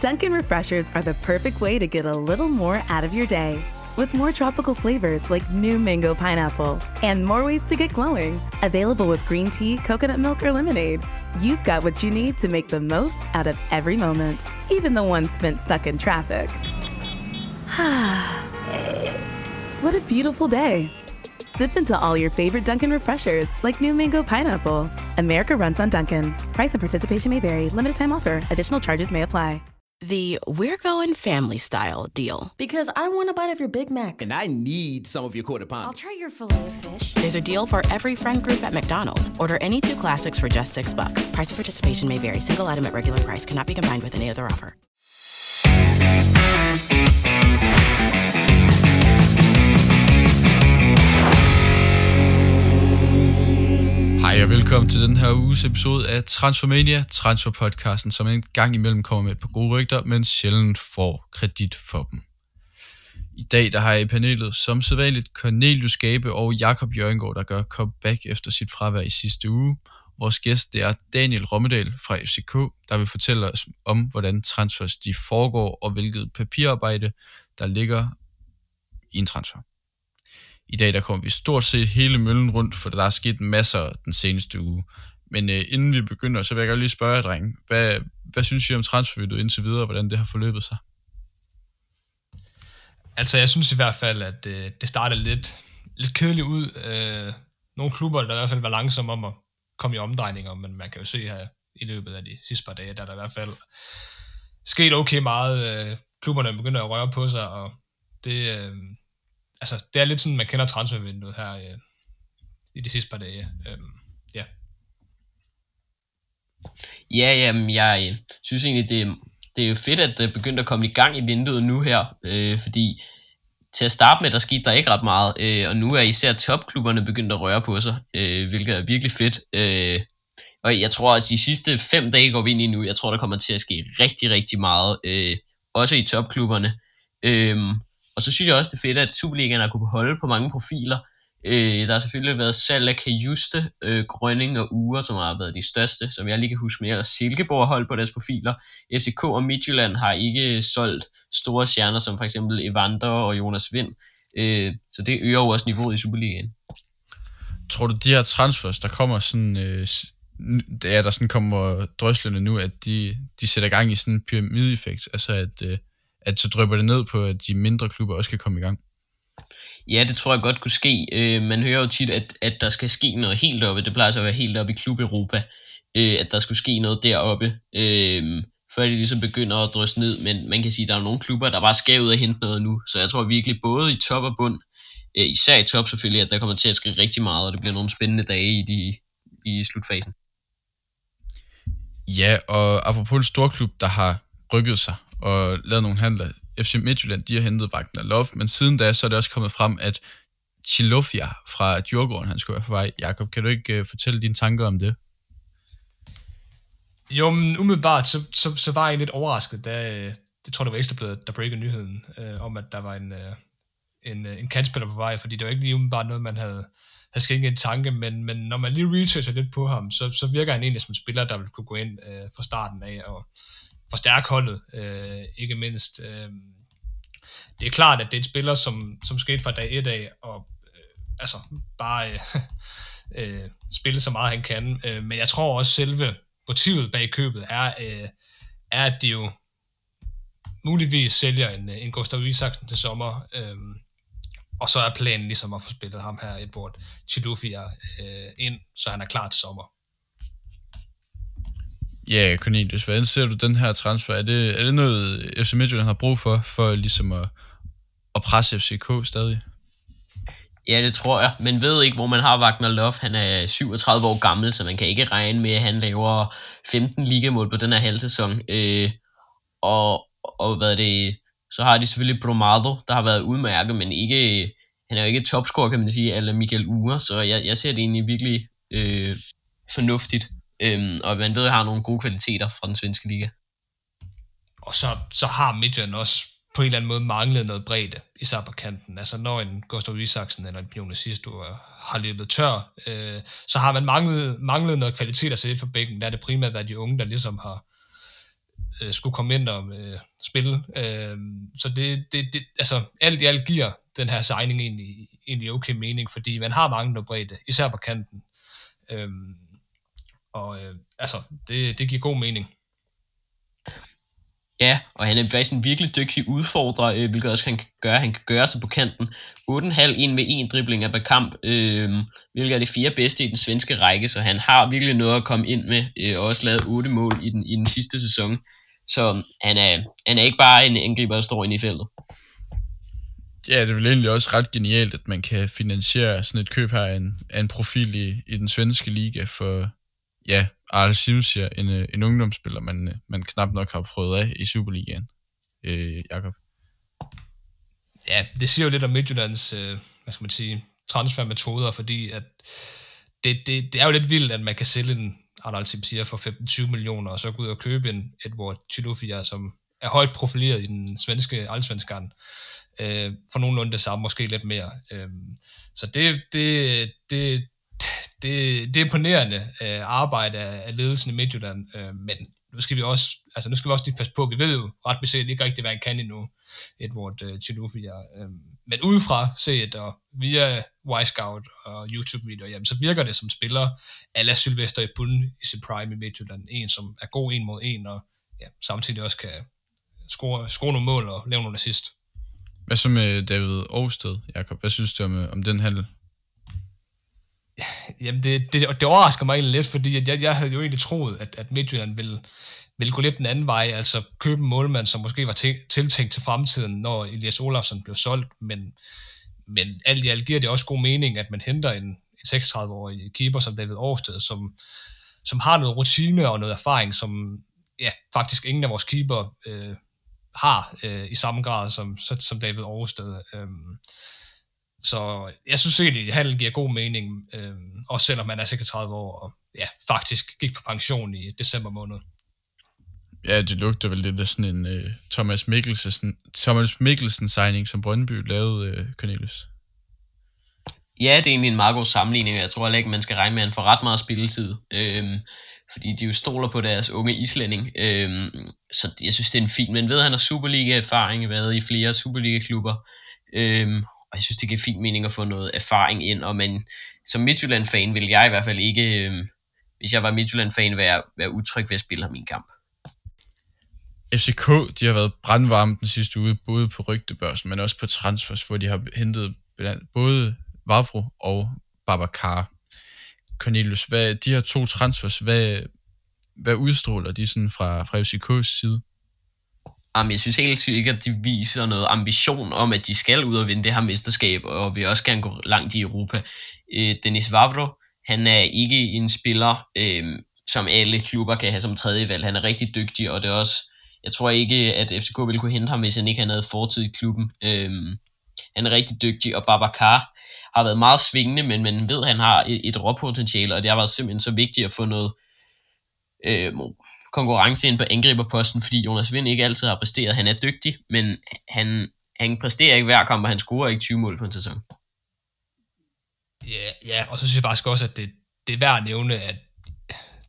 Dunkin' Refreshers are the perfect way to get a little more out of your day. With more tropical flavors like new mango pineapple and more ways to get glowing. Available with green tea, coconut milk, or lemonade. You've got what you need to make the most out of every moment, even the ones spent stuck in traffic. what a beautiful day. Sip into all your favorite Dunkin' refreshers like new mango pineapple. America runs on Dunkin'. Price and participation may vary. Limited time offer. Additional charges may apply. The We're Going Family Style deal. Because I want a bite of your Big Mac. And I need some of your quarter pound. I'll try your filet of fish. There's a deal for every friend group at McDonald's. Order any two classics for just six bucks. Price of participation may vary. Single item at regular price cannot be combined with any other offer. Hej og velkommen til den her uges episode af Transformania, Transferpodcasten, som en gang imellem kommer med et par gode rygter, men sjældent får kredit for dem. I dag der har jeg i panelet som sædvanligt Cornelius Gabe og Jakob Jørgengaard, der gør comeback efter sit fravær i sidste uge. Vores gæst det er Daniel Rommedal fra FCK, der vil fortælle os om, hvordan transfers de foregår og hvilket papirarbejde, der ligger i en transfer. I dag der kommer vi stort set hele møllen rundt, for der er sket masser den seneste uge. Men øh, inden vi begynder, så vil jeg godt lige spørge jer, drenge. Hvad, hvad synes I om transfervinduet indtil videre, og hvordan det har forløbet sig? Altså, jeg synes i hvert fald, at øh, det startede lidt, lidt kedeligt ud. Øh, nogle klubber, der i hvert fald var langsomme om at komme i omdrejninger, men man kan jo se her i løbet af de sidste par dage, der er der i hvert fald sket okay meget. Øh, klubberne begynder at røre på sig, og det, øh, altså, det er lidt sådan, man kender transfervinduet her øh, i de sidste par dage. Øh, ja. Ja, jamen, jeg øh, synes egentlig, det, det er jo fedt, at det er begyndt at komme i gang i vinduet nu her, øh, fordi til at starte med, der skete der ikke ret meget, øh, og nu er især topklubberne begyndt at røre på sig, øh, hvilket er virkelig fedt. Øh, og jeg tror, at de sidste fem dage går vi ind i nu, jeg tror, der kommer til at ske rigtig, rigtig meget, øh, også i topklubberne. Øh, og så synes jeg også, det er fedt, at Superligaen har kunne holde på mange profiler. Øh, der har selvfølgelig været salg af Kajuste, øh, Grønning og Ure, som har været de største, som jeg lige kan huske mere. Silkeborg har holdt på deres profiler. FCK og Midtjylland har ikke solgt store stjerner, som for eksempel Evander og Jonas Vind. Øh, så det øger jo også niveauet i Superligaen. Tror du, de her transfers, der kommer sådan... Øh, det er der sådan kommer drøslende nu, at de, de sætter gang i sådan en pyramideffekt, altså at, øh, at så drøber det ned på, at de mindre klubber også kan komme i gang? Ja, det tror jeg godt kunne ske. Øh, man hører jo tit, at, at der skal ske noget helt oppe. Det plejer så at være helt oppe i Klub Europa, øh, at der skulle ske noget deroppe, øh, før de ligesom begynder at drysse ned. Men man kan sige, at der er nogle klubber, der bare skal ud og hente noget nu. Så jeg tror virkelig, både i top og bund, øh, især i top selvfølgelig, at der kommer til at ske rigtig meget, og det bliver nogle spændende dage i, de, i slutfasen. Ja, og apropos en stor klub, der har rykket sig og lavet nogle handler. FC Midtjylland, de har hentet Wagner Love, men siden da, så er det også kommet frem, at Chilofia fra Djurgården, han skulle være på vej. Jakob, kan du ikke uh, fortælle dine tanker om det? Jo, men umiddelbart, så, så, så var jeg lidt overrasket, da, øh, det tror det var Ekstrabladet, der breakede nyheden, øh, om at der var en, øh, en, øh, en kantspiller på vej, fordi det var ikke lige umiddelbart noget, man havde, havde skænket en tanke, men, men når man lige researcher lidt på ham, så, så virker han egentlig som en spiller, der vil kunne gå ind øh, fra starten af, og forstærke holdet, øh, ikke mindst. Øh, det er klart, at det er en spiller, som, som skete fra dag 1 af, og øh, altså bare øh, øh, spille så meget han kan. Øh, men jeg tror også, selve motivet bag købet er, øh, er at de jo muligvis sælger en, øh, en Gustav Isaksen til sommer, øh, og så er planen ligesom at få spillet ham her, Edward Chilufia, øh, ind, så han er klar til sommer. Ja, Cornelius, hvordan ser du den her transfer? Er det, er det noget, FC Midtjylland har brug for, for ligesom at, at presse FCK stadig? Ja, det tror jeg. Men ved ikke, hvor man har Wagner Love. Han er 37 år gammel, så man kan ikke regne med, at han laver 15 ligamål på den her halv sæson. Øh, og, og hvad det, så har de selvfølgelig Bromado, der har været udmærket, men ikke, han er jo ikke topscorer, kan man sige, eller Michael Ure, så jeg, jeg ser det egentlig virkelig øh, fornuftigt. Øhm, og man ved, at har nogle gode kvaliteter fra den svenske liga. Og så, så har Midtjylland også på en eller anden måde manglet noget bredde, især på kanten. Altså når en Gustav Isaksen eller en Jonas Sisto har løbet tør, øh, så har man manglet, manglet noget kvalitet at sætte for bænken. Der er det primært været de unge, der ligesom har øh, skulle komme ind og øh, spille. Øh, så det, det, det, altså alt i alt giver den her signing egentlig, egentlig okay mening, fordi man har manglet noget bredde, især på kanten. Øh, og øh, altså, det, det giver god mening. Ja, og han er faktisk en virkelig dygtig udfordrer, øh, hvilket også han kan gøre. Han kan gøre sig på kanten. 8,5 en ved en dribling per kamp, øh, hvilket er det fire bedste i den svenske række, så han har virkelig noget at komme ind med, øh, og også lavet 8 mål i den, i den sidste sæson. Så han er, han er ikke bare en angriber, der står inde i feltet. Ja, det er vel egentlig også ret genialt, at man kan finansiere sådan et køb her af en, af en profil i, i den svenske liga for, ja, Arle Simsier, en, øh, en ungdomsspiller, man, øh, man knap nok har prøvet af i Superligaen. Øh, Jakob. Ja, det siger jo lidt om Midtjyllands, øh, hvad skal man sige, transfermetoder, fordi at det, det, det er jo lidt vildt, at man kan sælge en Arnold Simsier for 15-20 millioner, og så gå ud og købe en Edward Chilufia, som er højt profileret i den svenske allsvenskan, øh, for nogenlunde det samme, måske lidt mere. Øh, så det, det, det, det, det er imponerende øh, arbejde af, ledelsen i Midtjylland, øh, men nu skal vi også, altså nu skal vi også lige passe på, vi ved jo ret beset ikke rigtig, hvad han kan endnu, Edward øh, Chilufia. Øh, men udefra set, og via Y-Scout og YouTube-videoer, jamen, så virker det som spiller ala Sylvester i bunden i sin prime i Midtjylland. En, som er god en mod en, og ja, samtidig også kan score, score nogle mål og lave nogle assist. Hvad så med David Aarhusted, Jakob? Hvad synes du om, øh, om den handel? Jamen, det, det, det overrasker mig egentlig lidt, fordi at jeg, jeg havde jo egentlig troet, at, at Midtjylland ville, ville gå lidt den anden vej, altså købe en målmand, som måske var til, tiltænkt til fremtiden, når Elias Olafsson blev solgt, men, men alt i alt giver det også god mening, at man henter en, en 36-årig keeper som David Årsted, som, som har noget rutine og noget erfaring, som ja, faktisk ingen af vores keeper øh, har øh, i samme grad som, som David Årsted. Øh, så jeg synes egentlig, at handel giver god mening, øh, også selvom man er 36 år og ja, faktisk gik på pension i december måned. Ja, det lugter vel lidt af sådan en uh, Thomas Mikkelsen, Thomas Mikkelsen signing, som Brøndby lavede, uh, Cornelius. Ja, det er egentlig en meget god sammenligning, jeg tror heller ikke, man skal regne med, at han får ret meget spilletid. Øhm, fordi de jo stoler på deres unge islænding. Øhm, så jeg synes, det er en fin, men ved, at han har Superliga-erfaring, været i flere Superliga-klubber. Øhm, og jeg synes, det giver fin mening at få noget erfaring ind, og men som Midtjylland-fan vil jeg i hvert fald ikke, øh, hvis jeg var Midtjylland-fan, være, være utryg ved at spille ham i en kamp. FCK, de har været brandvarme den sidste uge, både på rygtebørsen, men også på transfers, hvor de har hentet både Vavro og Babacar. Cornelius, hvad, de her to transfers, hvad, hvad udstråler de sådan fra, fra FCK's side? Jamen, jeg synes helt sikkert, at de viser noget ambition om, at de skal ud og vinde det her mesterskab, og vil også gerne gå langt i Europa. Øh, Dennis Vavro, han er ikke en spiller, øh, som alle klubber kan have som tredje valg. Han er rigtig dygtig, og det er også, jeg tror ikke, at FCK ville kunne hente ham, hvis han ikke havde fortid i klubben. Øh, han er rigtig dygtig, og Babacar har været meget svingende, men man ved, at han har et, et råpotentiale, og det har været simpelthen så vigtigt at få noget, øh, konkurrence ind på angriberposten, fordi Jonas Vind ikke altid har præsteret. Han er dygtig, men han, han præsterer ikke hver kamp, og han scorer ikke 20 mål på en sæson. Ja, ja, og så synes jeg faktisk også, at det, det er værd at nævne, at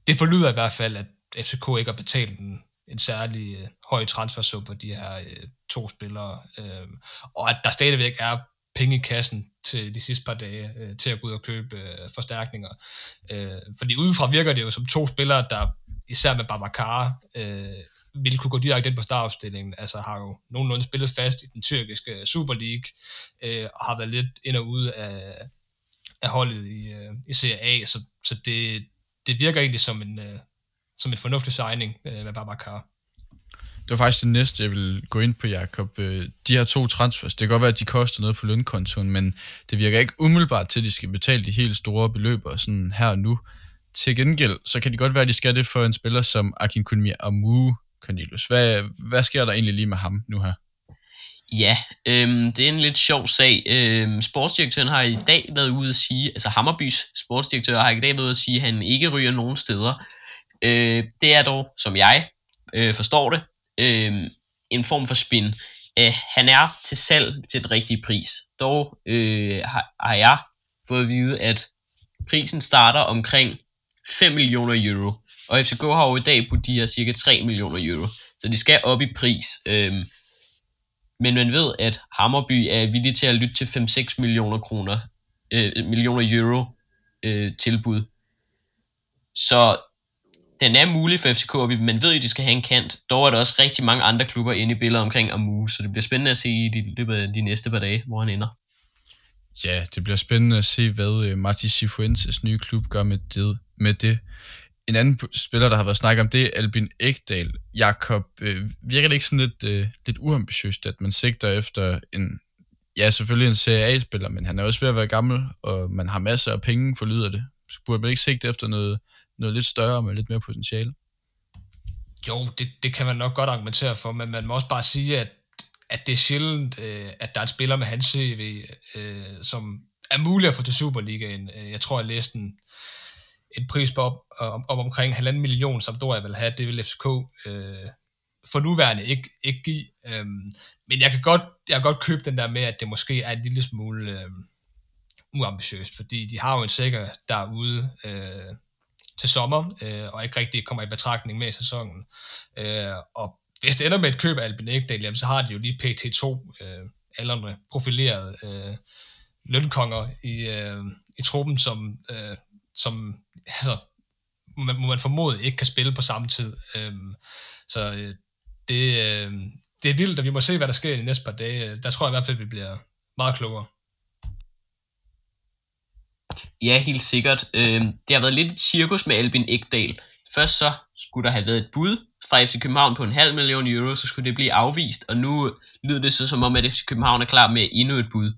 det forlyder i hvert fald, at FCK ikke har betalt en, en særlig øh, høj transfersum for de her øh, to spillere, øh, og at der stadigvæk er penge i kassen til de sidste par dage øh, til at gå ud og købe øh, forstærkninger. Øh, fordi udefra virker det jo som to spillere, der især med Babacar, øh, ville kunne gå direkte ind på startopstillingen. Altså har jo nogenlunde spillet fast i den tyrkiske Super League, øh, og har været lidt ind og ud af, af holdet i, øh, i Serie A, så, så det, det virker egentlig som en, øh, som en fornuftig signing øh, med Babacar. Det var faktisk det næste, jeg vil gå ind på, Jakob. Øh, de her to transfers, det kan godt være, at de koster noget på lønkontoen, men det virker ikke umiddelbart til, at de skal betale de helt store beløb sådan her og nu. Til gengæld, så kan det godt være, at de skal det for en spiller som Akin Kunmi Amu, Cornelius. Hvad, hvad sker der egentlig lige med ham nu her? Ja, øhm, det er en lidt sjov sag. Øhm, sportsdirektøren har i dag været ude at sige, altså Hammerbys sportsdirektør har i dag været ude at sige, at han ikke ryger nogen steder. Øh, det er dog, som jeg øh, forstår det, øh, en form for spin. Øh, han er til salg til den rigtige pris. Dog øh, har, har jeg fået at vide, at prisen starter omkring 5 millioner euro. Og FCK har jo i dag på de her cirka 3 millioner euro. Så de skal op i pris. Øhm, men man ved, at Hammerby er villig til at lytte til 5-6 millioner kroner, øh, millioner euro øh, tilbud. Så den er mulig for FCK, og man ved, at de skal have en kant. Dog er der også rigtig mange andre klubber inde i billedet omkring Amu, så det bliver spændende at se i de, de, de næste par dage, hvor han ender. Ja, det bliver spændende at se, hvad øh, Marti Sifuentes nye klub gør med det. Med det. En anden spiller, der har været snakket om, det er Albin Ekdal. Jakob, øh, virker det ikke sådan lidt, øh, lidt uambitiøst, at man sigter efter en, ja selvfølgelig en Serie A-spiller, men han er også ved at være gammel, og man har masser af penge, forlyder det. Så burde man ikke sigte efter noget, noget lidt større med lidt mere potentiale? Jo, det, det kan man nok godt argumentere for, men man må også bare sige, at, at det er sjældent, øh, at der er en spiller med hans CV, øh, som er mulig at få til Superligaen. Øh, jeg tror, jeg læste en, en pris på op, om, om omkring halvanden million, som jeg vil have. Det vil FCK øh, for nuværende ikke, ikke give. Øh, men jeg kan, godt, jeg kan godt købe den der med, at det måske er en lille smule øh, uambitiøst, fordi de har jo en sikker derude, øh, til sommer, øh, og ikke rigtig kommer i betragtning med i sæsonen. Øh, og hvis det ender med et køb af Albin Ekdal, så har de jo lige PT2 øh, aldrende profilerede øh, lønkonger i, øh, i truppen, som, øh, som altså, man, må man formode ikke kan spille på samme tid. Øhm, så øh, det, øh, det er vildt, og vi må se, hvad der sker i de næste par dage. Der tror jeg i hvert fald, at vi bliver meget klogere. Ja, helt sikkert. Øh, det har været lidt et cirkus med Albin Ekdal. Først så skulle der have været et bud fra FC København på en halv million euro, så skulle det blive afvist, og nu lyder det så som om, at FC København er klar med endnu et bud.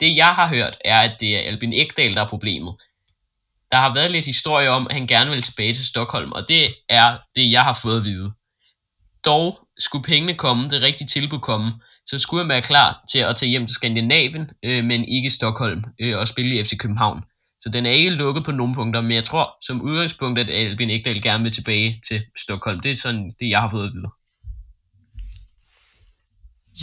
Det jeg har hørt, er, at det er Albin Ekdal, der er problemet. Der har været lidt historie om, at han gerne vil tilbage til Stockholm, og det er det, jeg har fået at vide. Dog skulle pengene komme, det rigtige tilbud komme, så skulle han være klar til at tage hjem til Skandinavien, øh, men ikke Stockholm, øh, og spille i FC København. Så den er ikke lukket på nogle punkter, men jeg tror som udgangspunkt, at Albin Ekdal gerne vil tilbage til Stockholm. Det er sådan det, jeg har fået at vide.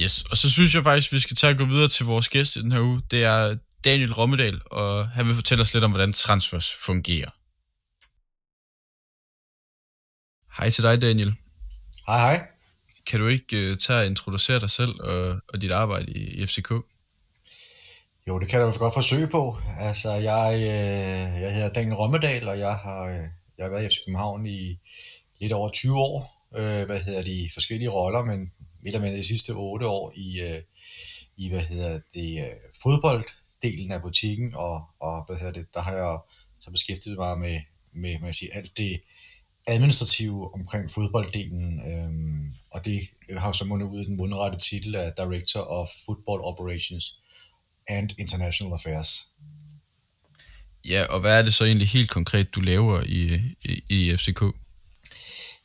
Yes, og så synes jeg faktisk, at vi skal tage at gå videre til vores gæst i den her uge. Det er Daniel Rommedal, og han vil fortælle os lidt om, hvordan transfers fungerer. Hej til dig, Daniel. Hej, hej. Kan du ikke uh, tage og introducere dig selv og, og dit arbejde i, i FCK? Jo, det kan jeg godt forsøge på. Altså, jeg, øh, jeg hedder Daniel Rommedal, og jeg har, øh, jeg har været i FC København i lidt over 20 år. Øh, hvad hedder de forskellige roller, men midt med de sidste 8 år i, øh, i hvad hedder det, øh, fodbolddelen af butikken, og, og hvad hedder det, der har jeg så beskæftiget mig med, med man sige, alt det administrative omkring fodbolddelen, øh, og det har så mundet ud i den mundrette titel af Director of Football Operations and International Affairs. Ja, og hvad er det så egentlig helt konkret, du laver i, i, i FCK?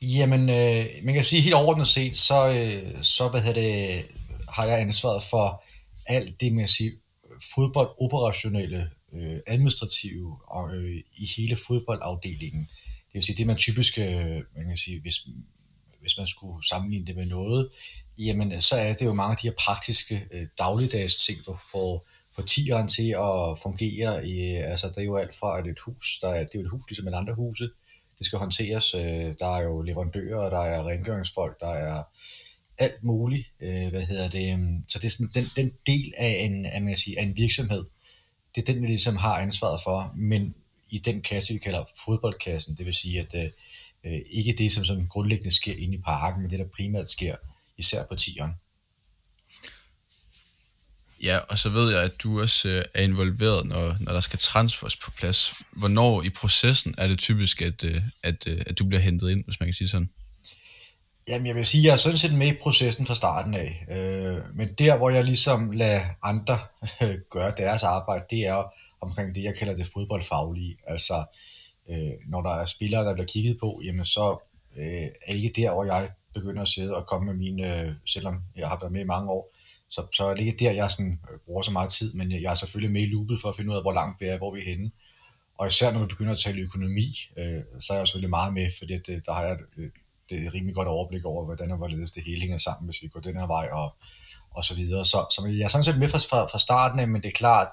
Jamen, øh, man kan sige helt overordnet set, så, øh, så hvad det, har jeg ansvaret for alt det, man kan sige, fodboldoperationelle, øh, administrative og, øh, i hele fodboldafdelingen. Det vil sige, det man typisk, øh, man kan sige, hvis, hvis man skulle sammenligne det med noget, jamen så er det jo mange af de her praktiske øh, dagligdags ting for, for, for tieren til at fungere. I, altså det er jo alt fra, at et hus, der er, det er jo et hus ligesom et andre huse, det skal håndteres. Øh, der er jo leverandører, der er rengøringsfolk, der er alt muligt. Øh, hvad hedder det? Øhm, så det er sådan, den, den del af en, af, man sige, af en virksomhed, det er den, vi ligesom har ansvaret for, men i den kasse, vi kalder fodboldkassen, det vil sige, at øh, øh ikke det, som, som grundlæggende sker inde i parken, men det, der primært sker især på tieren. Ja, og så ved jeg, at du også øh, er involveret, når, når der skal transfers på plads. Hvornår i processen er det typisk, at, øh, at, øh, at du bliver hentet ind, hvis man kan sige sådan? Jamen, jeg vil sige, at jeg er sådan set med i processen fra starten af. Øh, men der, hvor jeg ligesom lader andre gøre deres arbejde, det er omkring det, jeg kalder det fodboldfaglige. Altså, øh, når der er spillere, der bliver kigget på, jamen så øh, er ikke der, hvor jeg begynder at sidde og komme med mine, selvom jeg har været med i mange år, så, så er det ikke der, jeg sådan, bruger så meget tid, men jeg er selvfølgelig med i loopet for at finde ud af, hvor langt vi er, hvor vi er henne. Og især når vi begynder at tale økonomi, øh, så er jeg selvfølgelig meget med, fordi det, der har jeg det er øh, rimelig godt overblik over, hvordan og hvorledes det hele hænger sammen, hvis vi går den her vej og, og så videre. Så, så jeg er sådan set med fra, fra, starten af, men det er klart,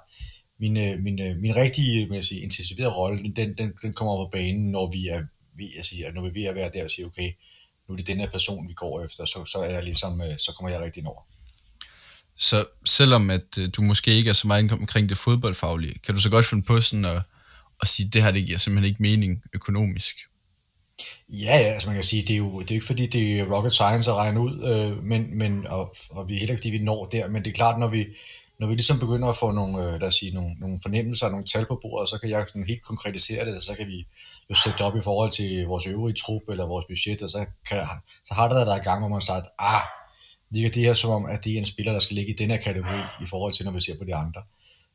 min, øh, min, øh, min rigtige vil jeg sige, intensiverede rolle, den, den, den kommer på banen, når vi er ved at sige, når vi er ved at være der og sige, okay, nu er det den her person, vi går efter, så, så er jeg ligesom, så kommer jeg rigtig ind over. Så selvom at du måske ikke er så meget omkring det fodboldfaglige, kan du så godt finde på sådan at, at sige, at det her det giver simpelthen ikke mening økonomisk? Ja, ja, altså man kan sige, det er jo det er ikke fordi, det er rocket science at regne ud, øh, men, men, og, og vi er heller ikke fordi, vi når der, men det er klart, når vi, når vi ligesom begynder at få nogle, øh, lad os sige, nogle, nogle fornemmelser, nogle tal på bordet, så kan jeg sådan helt konkretisere det, og så kan vi jo sætte det op i forhold til vores øvrige trup eller vores budget, og så, kan, så har der været gang, hvor man sagt, ah, ligger det her som om, at det er en spiller, der skal ligge i den her kategori, i forhold til, når vi ser på de andre.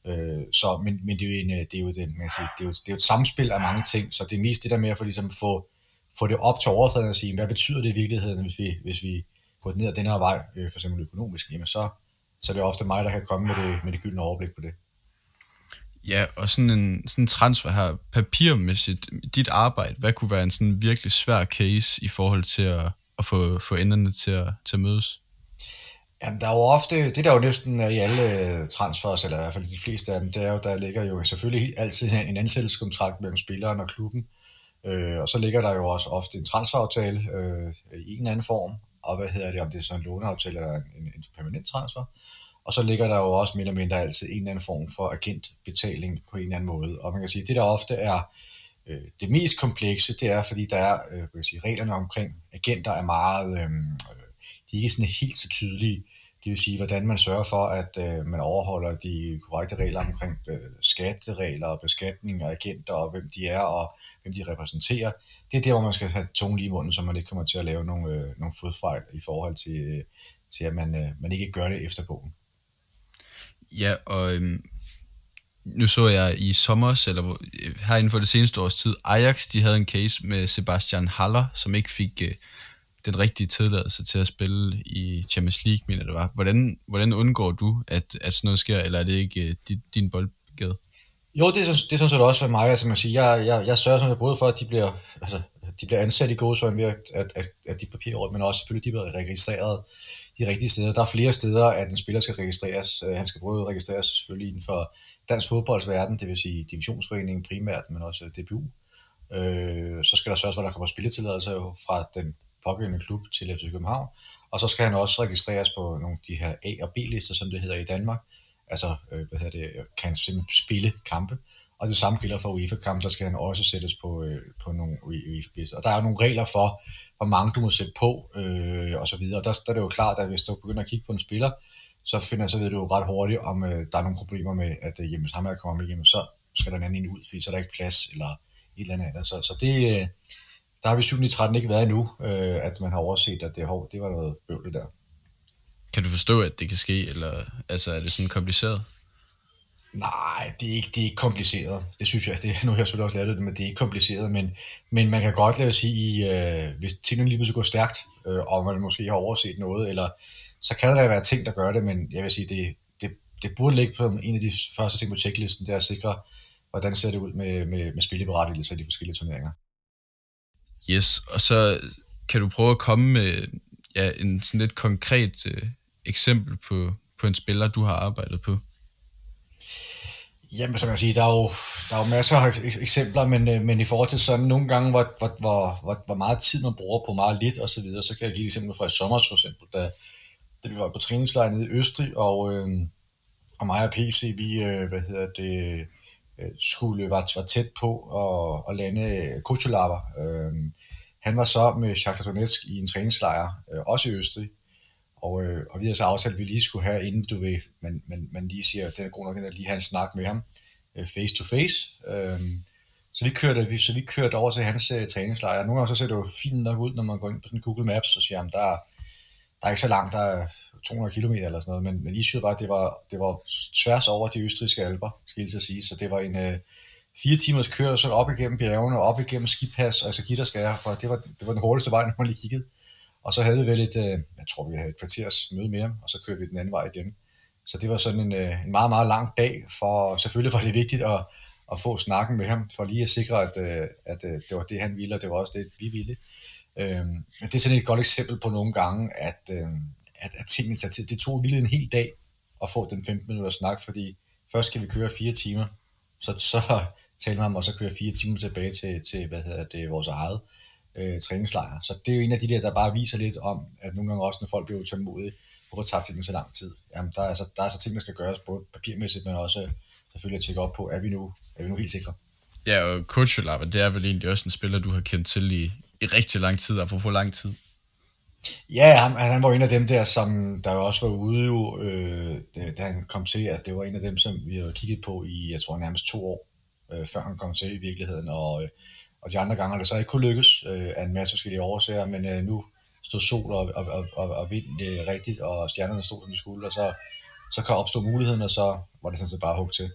Øh, så, men, men det er jo, en, det er jo, den, man sige, det er jo, det er jo et samspil af mange ting, så det er mest det der med at få, ligesom, få, få det op til overfladen og sige, hvad betyder det i virkeligheden, hvis vi, hvis vi går ned ad den her vej, øh, for eksempel økonomisk, jamen så, så det er ofte mig, der kan komme med det, med det gyldne overblik på det. Ja, og sådan en, sådan en transfer her, papirmæssigt, dit arbejde, hvad kunne være en sådan virkelig svær case i forhold til at, at få, få enderne til at, til at mødes? Jamen, der er jo ofte, det der jo næsten i alle transfers, eller i hvert fald de fleste af dem, det er jo, der ligger jo selvfølgelig altid en ansættelseskontrakt mellem spilleren og klubben, øh, og så ligger der jo også ofte en transferaftale øh, i en eller anden form, og hvad hedder det, om det er så en låneaftale eller en, en permanent transfer. Og så ligger der jo også mere eller mindre altid en eller anden form for agentbetaling på en eller anden måde. Og man kan sige, at det der ofte er øh, det mest komplekse, det er, fordi der er, øh, kan sige, reglerne omkring agenter er meget, øh, øh, de er ikke sådan helt så tydelige. Det vil sige, hvordan man sørger for, at øh, man overholder de korrekte regler omkring øh, skatteregler og beskatning og agenter og hvem de er og hvem de repræsenterer. Det er der, hvor man skal have tungen lige i munden, så man ikke kommer til at lave nogle, øh, nogle fodfejl i forhold til, øh, til at man, øh, man ikke gør det efter bogen. Ja, og øhm, nu så jeg i sommer, eller øh, her inden for det seneste års tid, Ajax, de havde en case med Sebastian Haller, som ikke fik øh, den rigtige tilladelse til at spille i Champions League, mener det var. Hvordan, hvordan undgår du, at, at sådan noget sker, eller er det ikke øh, din, din boldgade? Jo, det er, det er sådan set også mig, altså man siger, jeg, jeg, jeg sørger sådan både for, at de bliver, altså, de bliver ansat i gode søjne ved, at, at, at, at de papirer, men også selvfølgelig, de bliver registreret de rigtige steder. Der er flere steder, at en spiller skal registreres. Øh, han skal både registreres selvfølgelig inden for dansk fodboldsverden, det vil sige divisionsforeningen primært, men også DBU. Øh, så skal der sørges for, at der kommer spilletilladelse fra den pågældende klub til FC København. Og så skal han også registreres på nogle af de her A- og B-lister, som det hedder i Danmark. Altså, øh, hvad hedder det, kan simpelthen spille kampe. Og det samme gælder for UEFA-kampe, der skal han også sættes på, øh, på nogle UEFA-lister. Og der er nogle regler for, hvor mange du må sætte på, øh, og så videre. Og der, der er det jo klart, at hvis du begynder at kigge på en spiller, så finder så ved du ret hurtigt, om øh, der er nogle problemer med, at øh, jamen, ham her kommer med hjem, så skal der en anden ud, fordi så er der ikke plads, eller et eller andet. Så, så det, øh, der har vi 7 13 ikke været endnu, øh, at man har overset, at det, hov, det var noget bøvlet der. Kan du forstå, at det kan ske, eller altså, er det sådan kompliceret? Nej, det er ikke, det er ikke kompliceret. Det synes jeg, det, nu har jeg selvfølgelig også lavet det, men det er ikke kompliceret. Men, men man kan godt lade sige, øh, hvis tingene lige pludselig går stærkt, øh, og man måske har overset noget, eller så kan der være ting, der gør det, men jeg vil sige, det, det, det burde ligge på en af de første ting på checklisten, det er at sikre, hvordan ser det ud med, med, med spilleberettigelse i de forskellige turneringer. Yes, og så kan du prøve at komme med ja, en sådan lidt konkret øh, eksempel på, på en spiller, du har arbejdet på. Jamen, som jeg sige, der er jo, der er jo masser af eksempler, men, øh, men i forhold til sådan nogle gange, hvor, hvor, hvor, hvor, hvor meget tid man bruger på meget lidt og så videre, så kan jeg give eksempel fra i sommer for eksempel, da, da vi var på træningslejr nede i Østrig, og, øh, og mig og PC, vi, øh, hvad hedder det, øh, skulle, var, var tæt på at, at lande Kuchelava. Øh, øh han var så med Shakhtar Donetsk i en træningslejr, øh, også i Østrig, og, øh, og vi har så aftalt, at vi lige skulle have, inden du ved, man, man, man lige siger, at det er god nok, at lige have en snak med ham, øh, face to face. Øh, så vi kørte, vi, så vi kørte over til hans øh, træningslejr. Nogle gange så ser det jo fint nok ud, når man går ind på sådan Google Maps og siger, at der, der er ikke så langt, der er 200 km eller sådan noget, men, men issue var, at det var, det var tværs over de østrigske alber, skal jeg sige, så det var en øh, fire timers kørsel op igennem bjergene, og op igennem skipas, altså gitterskære, for det var, det var den hurtigste vej, når man lige kiggede. Og så havde vi vel et, øh, jeg tror vi havde et kvarters møde med ham, og så kørte vi den anden vej igen. Så det var sådan en, øh, en meget, meget lang dag, for selvfølgelig var det vigtigt at, at få snakken med ham, for lige at sikre, at, øh, at det var det, han ville, og det var også det, vi ville. Øhm, men det er sådan et godt eksempel på nogle gange, at, øhm, at, at tingene tager tid. Det tog vildt en hel dag at få den 15 minutter snak, fordi først skal vi køre fire timer, så, så taler man om, og så køre fire timer tilbage til, til hvad hedder det, vores eget øh, træningslejre. Så det er jo en af de der, der bare viser lidt om, at nogle gange også, når folk bliver utålmodige, hvorfor tager tingene så lang tid? Jamen, der er, altså, der er så ting, der skal gøres, både papirmæssigt, men også selvfølgelig at tjekke op på, er vi nu, er vi nu helt sikre? Ja, og Kuchulava, det er vel egentlig også en spiller, du har kendt til i, i rigtig lang tid, og for for lang tid. Ja, han, han var en af dem der, som der jo også var ude jo, øh, da han kom til, at det var en af dem, som vi havde kigget på i, jeg tror nærmest to år, øh, før han kom til i virkeligheden, og, øh, og de andre gange har det så ikke kunne lykkes øh, af en masse forskellige årsager, men øh, nu stod sol og, og, og, og, og vind øh, rigtigt, og stjernerne stod, som de skulle, og så, så kan opstå muligheden, og så var det sådan set bare hug til.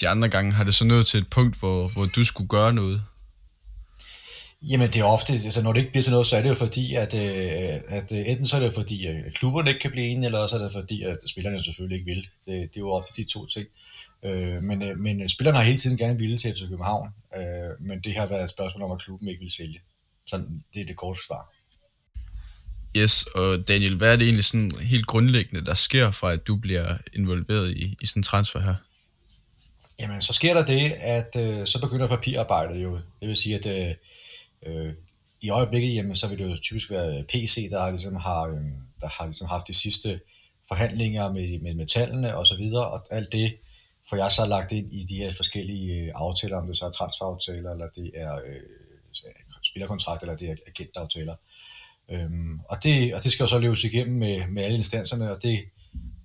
De andre gange har det så nået til et punkt, hvor, hvor du skulle gøre noget? Jamen det er ofte, altså når det ikke bliver sådan noget, så er det jo fordi, at, øh, at øh, enten så er det fordi, at klubberne ikke kan blive enige, eller så er det fordi, at spillerne selvfølgelig ikke vil. Det, det er jo ofte de to ting. Øh, men, øh, men spillerne har hele tiden gerne ville til FC København, øh, men det har været et spørgsmål om, at klubben ikke vil sælge. Så det er det korte svar. Yes, og Daniel, hvad er det egentlig sådan helt grundlæggende, der sker fra, at du bliver involveret i, i sådan en transfer her? Jamen, så sker der det, at øh, så begynder papirarbejdet jo. Det vil sige, at øh, øh, i øjeblikket, jamen, så vil det jo typisk være PC, der ligesom har, øh, der har ligesom haft de sidste forhandlinger med, med metallene og så videre, og alt det for jeg så lagt ind i de her forskellige øh, aftaler, om det så er transferaftaler, eller det er øh, spillerkontrakter, eller det er agentaftaler. Øhm, og, det, og det skal jo så løses igennem med, med alle instanserne, og det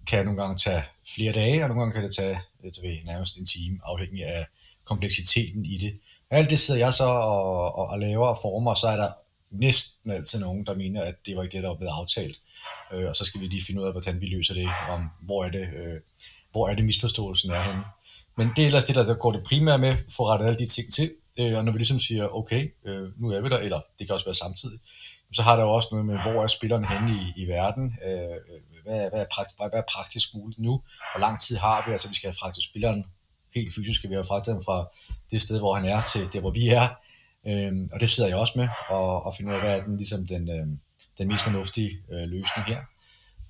kan nogle gange tage flere dage, og nogle gange kan det tage øh, det ved, nærmest en time, afhængig af kompleksiteten i det. Alt det sidder jeg så og, og, og laver og former, og så er der næsten altid nogen, der mener, at det var ikke det, der var blevet aftalt. Øh, og så skal vi lige finde ud af, hvordan vi løser det, om hvor er det, øh, hvor er det misforståelsen er henne. Men det er ellers det, der går det primære med, for rettet alle de ting til. Øh, og når vi ligesom siger, okay, øh, nu er vi der, eller det kan også være samtidig, så har der jo også noget med, hvor er spilleren henne i, i verden, øh, hvad, hvad, er praktisk, hvad er praktisk muligt nu, hvor lang tid har vi, altså vi skal have fragtet spilleren helt fysisk, skal vi have fragtet ham fra det sted, hvor han er, til det, hvor vi er, øhm, og det sidder jeg også med, og, og finder ud af, hvad er den, ligesom den, øh, den mest fornuftige øh, løsning her.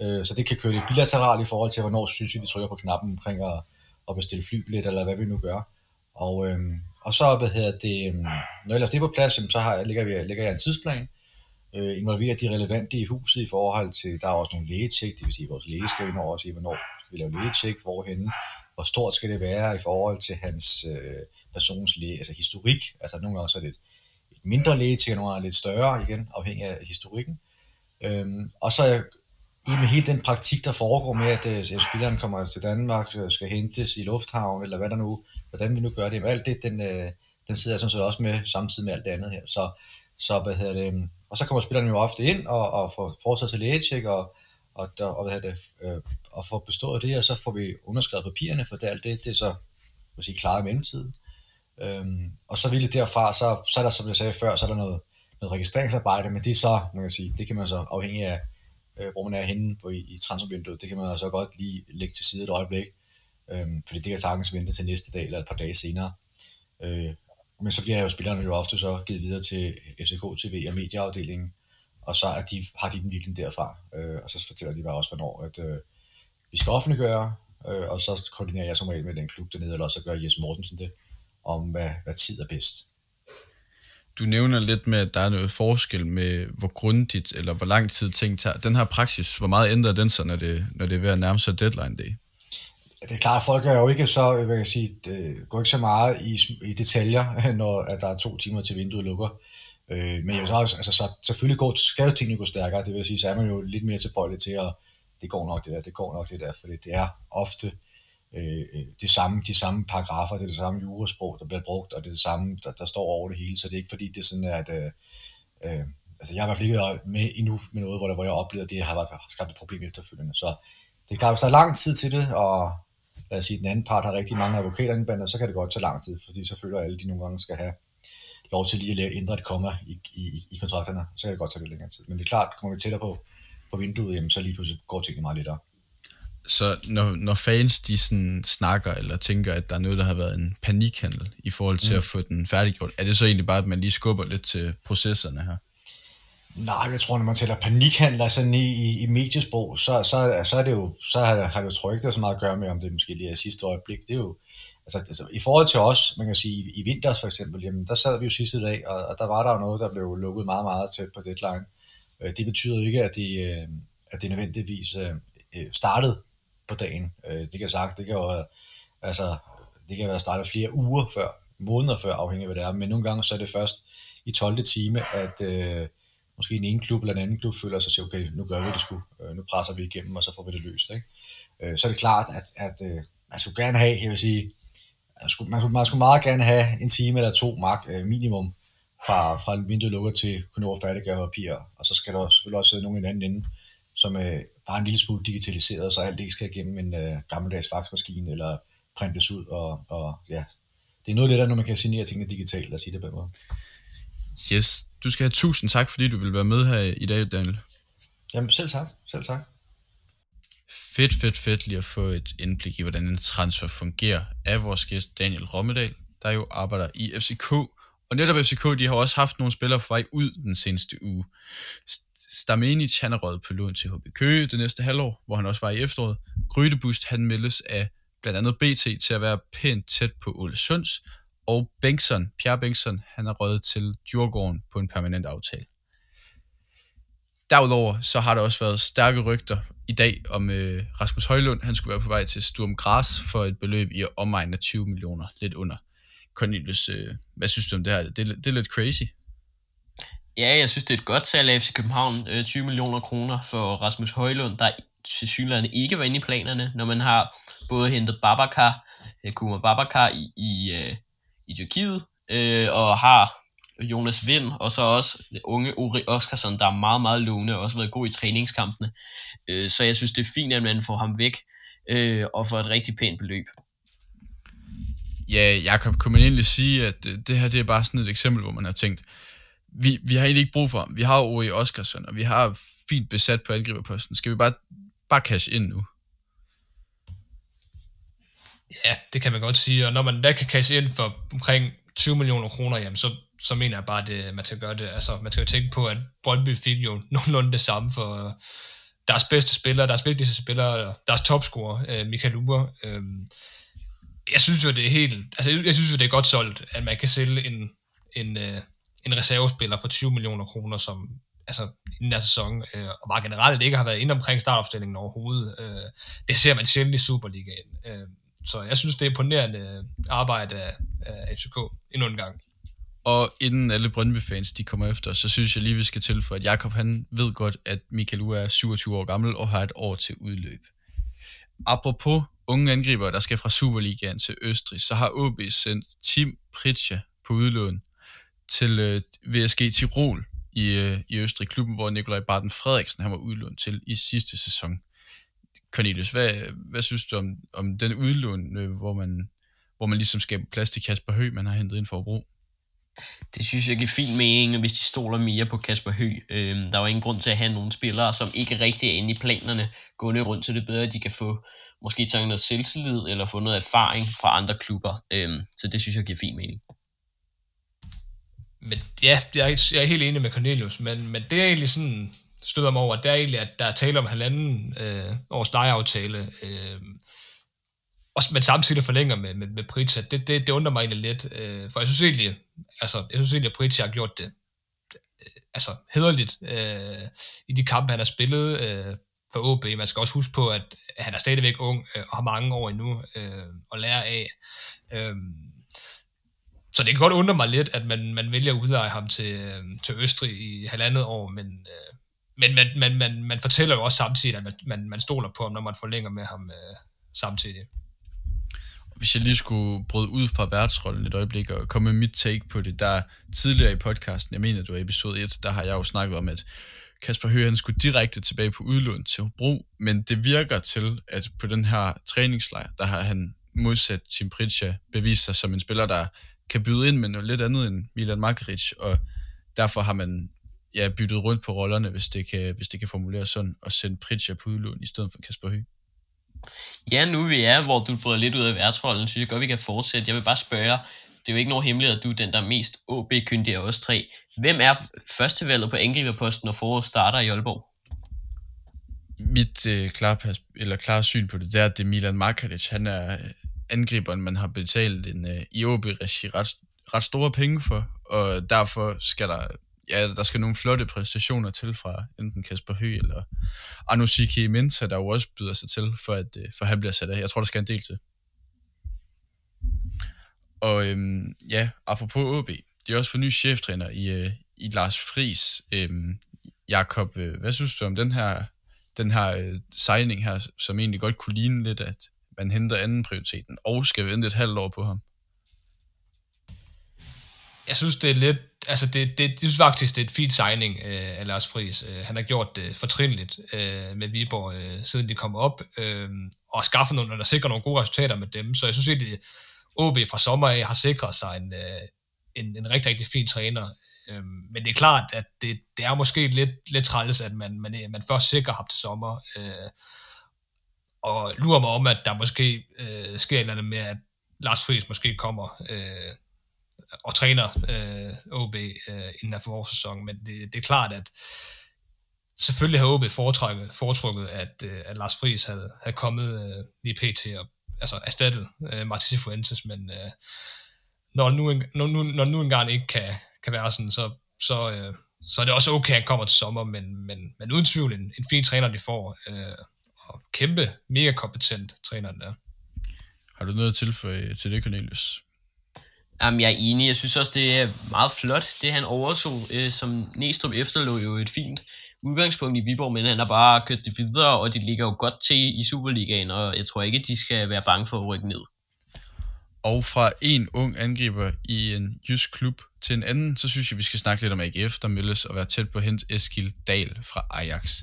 Øh, så det kan køre lidt bilateralt i forhold til, hvornår synes vi, vi trykker på knappen omkring at, at bestille flybillet, eller hvad vi nu gør. Og, øh, og så, hvad hedder det, øhm, når ellers det er på plads, så har, ligger, vi, ligger jeg en tidsplan, øh, involverer de relevante i huset i forhold til, der er også nogle lægetjek, det vil sige, at vores læge skal ind over og sige, hvornår skal vi lave lægetjek, hvorhenne, hvor stort skal det være i forhold til hans øh, persons læge, altså historik, altså nogle gange så er det et, et mindre lægetjek, nogle gange lidt større igen, afhængig af historikken. Øhm, og så i med hele den praktik, der foregår med, at øh, at spilleren kommer til Danmark, øh, skal hentes i lufthavn, eller hvad der nu, hvordan vi nu gør det, alt det, den, øh, den sidder jeg sådan set også med samtidig med alt det andet her. Så, så hvad hedder det, og så kommer spilleren jo ofte ind og, og får fortsat til lægetjek, og, og, og, hvad hedder det, øh, og får bestået det, og så får vi underskrevet papirerne, for det, alt det, det er så vil sige, klaret i mellemtiden. Øhm, og så ville derfra, så, så er der, som jeg sagde før, så er der noget, noget registreringsarbejde, men det er så, man kan sige, det kan man så afhængig af, øh, hvor man er henne på, i, i transfervinduet, det kan man så godt lige lægge til side et øjeblik, øhm, fordi det kan sagtens vente til næste dag eller et par dage senere. Øh, men så bliver jo spillerne jo ofte så givet videre til FCK TV og medieafdelingen, og så er de, har de den virkelig derfra, øh, og så fortæller de bare også, hvornår at, øh, vi skal offentliggøre, øh, og så koordinerer jeg som regel med den klub dernede, eller så gør Jes Mortensen det, om hvad, hvad tid er bedst. Du nævner lidt med, at der er noget forskel med, hvor grundigt eller hvor lang tid ting tager. Den her praksis, hvor meget ændrer den sig, når det, når det er ved at nærme sig deadline day? det er klart, at folk er jo ikke så, hvad kan sige, det går ikke så meget i, i detaljer, når at der er to timer til vinduet lukker. Øh, men jeg så, altså, så selvfølgelig går, skal jo tingene gå stærkere, det vil sige, så er man jo lidt mere tilbøjelig til at, det går nok det der, det går nok det der, for det er ofte øh, Øh, øh, det samme, de samme paragrafer, det er det samme jurasprog, der bliver brugt, og det er det samme, der, der står over det hele, så det er ikke fordi, det er sådan, at øh, øh altså jeg har i hvert fald ikke været med endnu med noget, hvor, der, hvor jeg oplever, at det har været, skabt et problem efterfølgende, så det er klart, hvis der er lang tid til det, og lad os sige, den anden part har rigtig mange advokater indblandet, så kan det godt tage lang tid, fordi så føler alle, de nogle gange skal have lov til lige at ændre et komma i, i, i kontrakterne, så kan det godt tage lidt længere tid. Men det er klart, kommer vi tættere på, på vinduet, jamen, så lige pludselig går tingene meget lettere. Så når, når fans de sådan snakker eller tænker, at der er noget, der har været en panikhandel i forhold til mm. at få den færdiggjort, er det så egentlig bare, at man lige skubber lidt til processerne her? Nej, jeg tror, når man tæller panikhandler sådan i, i, i mediesprog, så, så, så, er det jo, så har, har det jo tror jeg ikke, det så meget at gøre med, om det måske lige er sidste øjeblik. Det er jo, altså, altså, i forhold til os, man kan sige, i, i vinters for eksempel, jamen, der sad vi jo sidste dag, og, og der var der jo noget, der blev lukket meget, meget tæt på deadline. Øh, det betyder jo ikke, at det, øh, at det nødvendigvis øh startede på dagen. Øh, det kan sagt, det kan jo altså, det kan være startet flere uger før, måneder før, afhængig af hvad det er, men nogle gange så er det først i 12. time, at øh, måske en ene klub eller en anden klub føler sig og siger, okay, nu gør vi det sgu, øh, nu presser vi igennem, og så får vi det løst. Ikke? Øh, så er det klart, at, at øh, man skulle gerne have, jeg vil sige, man skulle, man, skulle, man skulle meget gerne have en time eller to mark, øh, minimum, fra, fra vinduet lukker til kunne nå færdiggøre papir, og så skal der selvfølgelig også sidde nogen i den anden ende, som øh, bare en lille smule digitaliseret, så alt ikke skal igennem en øh, gammeldags faxmaskine, eller printes ud, og, og ja, det er noget af det der, når man kan signere tingene digitalt, lad os sige det på den måde. Yes, du skal have tusind tak, fordi du vil være med her i dag, Daniel. Jamen selv tak, selv tak. Fedt, fedt, fedt lige at få et indblik i, hvordan en transfer fungerer af vores gæst Daniel Rommedal, der jo arbejder i FCK. Og netop FCK, de har også haft nogle spillere på vej ud den seneste uge. Stamenic, han er røget på lån til HB Køge det næste halvår, hvor han også var i efteråret. Grydebust, han meldes af blandt andet BT til at være pænt tæt på Ole Sunds, og Bengtsson, Pierre Bengtsson, han er røget til Djurgården på en permanent aftale. Derudover så har der også været stærke rygter i dag om øh, Rasmus Højlund. Han skulle være på vej til Sturm Gras for et beløb i omegnen af 20 millioner, lidt under. Cornelius, øh, hvad synes du om det her? Det, det er lidt crazy. Ja, jeg synes, det er et godt salg af FC København. Øh, 20 millioner kroner for Rasmus Højlund, der til synligheden ikke var inde i planerne, når man har både hentet Babacar, øh, Kuma Babacar i, i, øh, i Tyrkiet, øh, og har Jonas Vind, og så også unge Uri Oskarsson, der er meget, meget lovende og også været god i træningskampene. Øh, så jeg synes, det er fint, at man får ham væk øh, og får et rigtig pænt beløb. Ja, Jakob, kunne man egentlig sige, at øh, det her det er bare sådan et eksempel, hvor man har tænkt, vi, vi har egentlig ikke brug for ham. Vi har Ori Oskarsson, og vi har fint besat på angriberposten. Skal vi bare, bare cash ind nu? Ja, det kan man godt sige, og når man da kan cash ind for omkring 20 millioner kroner, jamen så, så mener jeg bare, at man skal gøre det. Altså, man skal jo tænke på, at Brøndby fik jo nogenlunde det samme for deres bedste spillere, deres vigtigste spillere, deres topscorer, øh, Michael Uber. Øhm, jeg synes jo, det er helt, altså jeg synes jo, det er godt solgt, at man kan sælge en, en, øh, en reservespiller for 20 millioner kroner, som altså i den sæson, øh, og bare generelt ikke har været inde omkring startopstillingen overhovedet. Øh, det ser man sjældent i Superligaen. Øh, så jeg synes, det er imponerende øh, arbejde af, af FCK endnu en gang. Og inden alle Brøndby-fans de kommer efter, så synes jeg lige, vi skal tilføje, at Jakob han ved godt, at Michael Ue er 27 år gammel og har et år til udløb. Apropos unge angriber, der skal fra Superligaen til Østrig, så har OB sendt Tim Pritja på udlån til øh, VSG Tirol i, øh, i Østrig, klubben, hvor Nikolaj Barton Frederiksen han var udlånt til i sidste sæson. Cornelius, hvad, hvad synes du om, om den udlån, øh, hvor man, hvor man ligesom skaber plads til Kasper Høgh, man har hentet ind for at bruge? Det synes jeg giver fin mening, hvis de stoler mere på Kasper Høgh. Øhm, der er jo ingen grund til at have nogle spillere, som ikke rigtig er inde i planerne, gående rundt, så det er bedre, at de kan få måske tage noget selvtillid, eller få noget erfaring fra andre klubber. Øhm, så det synes jeg giver fin mening. Men ja, jeg er, jeg er helt enig med Cornelius, men, men det er egentlig sådan, støder mig over, det er egentlig, at der er tale om halvanden øh, års lejeaftale, øh, også, men samtidig forlænger med, med, med Pritja, det, det, det undrer mig egentlig lidt, øh, for jeg synes egentlig, altså, jeg synes egentlig, at Pritja har gjort det øh, altså hederligt øh, i de kampe, han har spillet øh, for OB. Man skal også huske på, at han er stadigvæk ung øh, og har mange år endnu øh, at lære af. Øh, så det kan godt undre mig lidt, at man, man vælger at udleje ham til, øh, til Østrig i halvandet år, men, øh, men man, man, man, man fortæller jo også samtidig, at man, man, man stoler på ham, når man forlænger med ham øh, samtidig. Hvis jeg lige skulle bryde ud fra værtsrollen et øjeblik og komme med mit take på det, der tidligere i podcasten, jeg mener det var episode 1, der har jeg jo snakket om, at Kasper Høgh, han skulle direkte tilbage på udlån til Hobro, men det virker til, at på den her træningslejr, der har han modsat Tim Pritja bevist sig som en spiller, der kan byde ind med noget lidt andet end Milan Makaric, og derfor har man ja, byttet rundt på rollerne, hvis det kan, hvis det kan formuleres sådan, og sendt Pritja på udlån i stedet for Kasper Høgh. Ja, nu vi er, hvor du bryder lidt ud af værtsrollen, synes jeg godt, vi kan fortsætte. Jeg vil bare spørge, det er jo ikke nogen hemmelighed, at du er den, der er mest OB-kyndig af os tre. Hvem er førstevalget på angriberposten, når foråret starter i Aalborg? Mit øh, klare, eller klare syn på det, er, at det er Milan Markalic. Han er angriberen, man har betalt en øh, i OB-regi ret, ret store penge for, og derfor skal der, ja, der skal nogle flotte præstationer til fra enten Kasper Høgh eller Anusiki Minta, der jo også byder sig til, for at øh, for han bliver sat af. Jeg tror, der skal en del til. Og øhm, ja, apropos OB, de er også for ny cheftræner i, øh, i Lars Friis. Øhm, Jakob, øh, hvad synes du om den her, den her øh, signing her, som egentlig godt kunne ligne lidt, at man henter anden prioriteten, og skal vente et halvt år på ham? Jeg synes, det er lidt, altså det, det, jeg synes faktisk, det er et fint signing øh, af Lars Friis. Øh, han har gjort det fortrinligt øh, med Viborg, øh, siden de kom op, øh, og skaffet nogle, eller sikret nogle gode resultater med dem. Så jeg synes egentlig, OB fra sommer af har sikret sig en, øh, en, en rigtig, rigtig fin træner. Øh, men det er klart, at det, det er måske lidt, lidt træls, at man, man, man først sikrer ham til sommer. Øh, og lurer mig om, at der måske øh, sker et eller andet med, at Lars Friis måske kommer øh, og træner øh, OB øh, inden af forårssæsonen. Men det, det er klart, at selvfølgelig har OB foretrukket, foretrukket at, øh, at Lars Friis havde, havde kommet øh, lige pt. og altså erstattet øh, Martins Fuentes, men øh, når, nu, når, nu, når nu engang ikke kan, kan være sådan, så, så, øh, så er det også okay, at han kommer til sommer, men, men, men uden tvivl en, en fin træner, de får, øh, og kæmpe, mega kompetent træner, der. Har du noget at tilføje til det, Cornelius? Jamen, jeg er enig. Jeg synes også, det er meget flot, det han overtog. Øh, som Næstrup efterlå jo et fint udgangspunkt i Viborg, men han har bare kørt det videre, og de ligger jo godt til i Superligaen, og jeg tror ikke, de skal være bange for at rykke ned. Og fra en ung angriber i en jysk klub til en anden, så synes jeg, vi skal snakke lidt om AGF, der meldes at være tæt på at hente Eskil Dahl fra Ajax.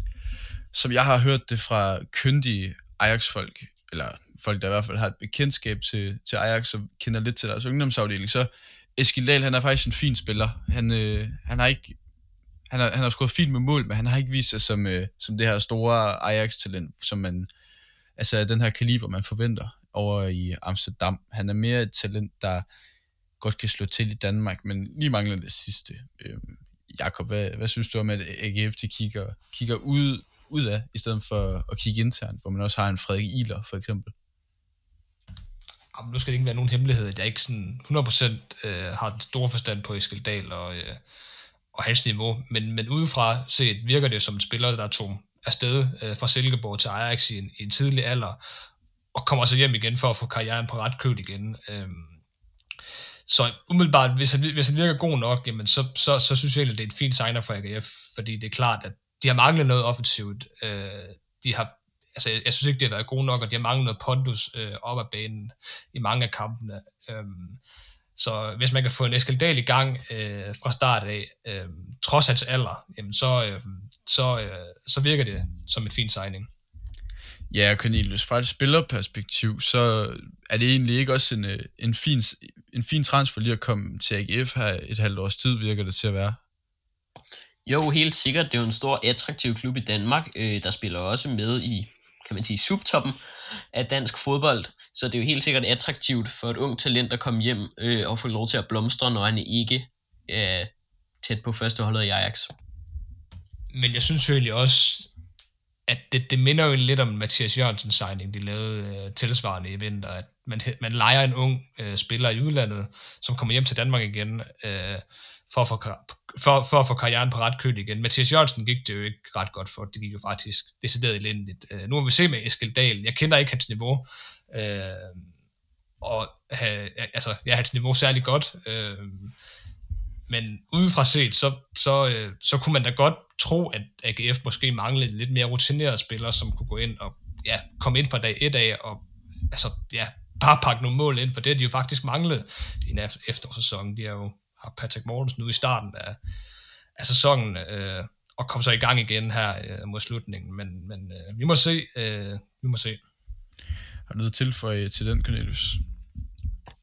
Som jeg har hørt det fra kyndige Ajax-folk, eller folk, der i hvert fald har et bekendtskab til, til Ajax, og kender lidt til deres ungdomsafdeling, så Eskil Dahl, han er faktisk en fin spiller. Han, øh, han har ikke han har, han har scoret fint med mål, men han har ikke vist sig som, øh, som det her store Ajax-talent, som man, altså den her kaliber, man forventer over i Amsterdam. Han er mere et talent, der godt kan slå til i Danmark, men lige mangler det sidste. Øh, Jakob, hvad, hvad synes du om, at AGF de kigger, kigger ud, ud af, i stedet for at kigge internt, hvor man også har en Frederik Iler, for eksempel? Jamen, nu skal det ikke være nogen hemmelighed, at jeg ikke sådan 100% øh, har den store forstand på Eskildal og, øh, og hans niveau, men, men udefra set virker det som en spiller, der tog afsted øh, fra Silkeborg til Ajax i en, i en tidlig alder, og kommer så hjem igen for at få karrieren på ret køl igen. Øhm, så umiddelbart, hvis han, hvis han virker god nok, jamen så, så, så synes jeg egentlig, det er et fint signer for AGF, fordi det er klart, at de har manglet noget offensivt. Øh, de har, altså, jeg, synes ikke, det har været gode nok, og de har manglet noget pondus øh, op ad banen i mange af kampene. Øhm, så hvis man kan få en Eskildal i gang øh, fra start af, øh, trods hans alder, jamen så, øh, så, øh, så virker det som et fint signing. Ja, Cornelius, fra et spillerperspektiv, så er det egentlig ikke også en, øh, en, fin, en fin transfer lige at komme til AGF her et halvt års tid, virker det til at være. Jo, helt sikkert. Det er jo en stor attraktiv klub i Danmark, øh, der spiller også med i kan man sige, subtoppen af dansk fodbold. Så det er jo helt sikkert attraktivt for et ung talent at komme hjem øh, og få lov til at blomstre, når han ikke er tæt på førsteholdet i Ajax. Men jeg synes egentlig også, at det, det minder jo lidt om Mathias Jørgensen signing, de lavede øh, tilsvarende i vinter, at man, man leger en ung øh, spiller i udlandet, som kommer hjem til Danmark igen, øh, for, at få, for, for at få karrieren på ret køl igen. Mathias Jørgensen gik det jo ikke ret godt for, det gik jo faktisk decideret elendigt. Øh, nu må vi se med Eskild Dahl, jeg kender ikke hans niveau, øh, og have, altså, jeg har hans niveau særlig godt, øh, men udefra set, så, så, øh, så kunne man da godt tro, at AGF måske manglede lidt mere rutinerede spillere, som kunne gå ind og ja, komme ind fra dag et af, og altså, ja, bare pakke nogle mål ind, for det har de jo faktisk manglet i en efterårssæson. De har jo har Patrick Mortensen nu i starten af, af sæsonen, øh, og kom så i gang igen her øh, mod slutningen. Men, men øh, vi må se. Øh, vi må se. Har du noget tilføje til den, Cornelius?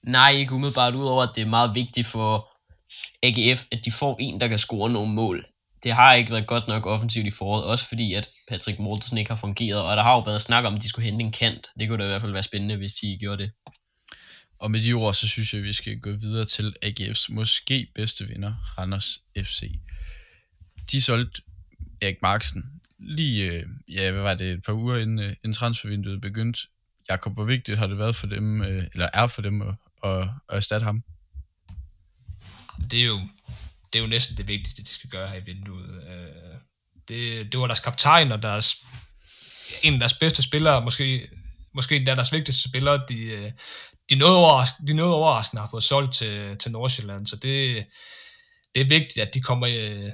Nej, ikke umiddelbart, udover at det er meget vigtigt for AGF, at de får en, der kan score nogle mål. Det har ikke været godt nok offensivt i foråret, også fordi at Patrick Mortensen ikke har fungeret, og der har jo været snak om, at de skulle hente en kant. Det kunne da i hvert fald være spændende, hvis de gjorde det. Og med de ord, så synes jeg, at vi skal gå videre til AGF's måske bedste vinder, Randers FC. De solgte Erik Marksen lige, øh, ja, hvad var det, et par uger inden, øh, inden transfervinduet begyndte. Jakob, hvor vigtigt har det været for dem, øh, eller er for dem at, at, at erstatte ham? Det er jo, det er jo næsten det vigtigste, de skal gøre her i vinduet. Det, det var deres kaptajn og deres, en af deres bedste spillere, måske, måske en af deres vigtigste spillere, de, de noget, overraskende, de noget overraskende har fået solgt til, til Nordsjælland, så det, det er vigtigt, at de kommer øh,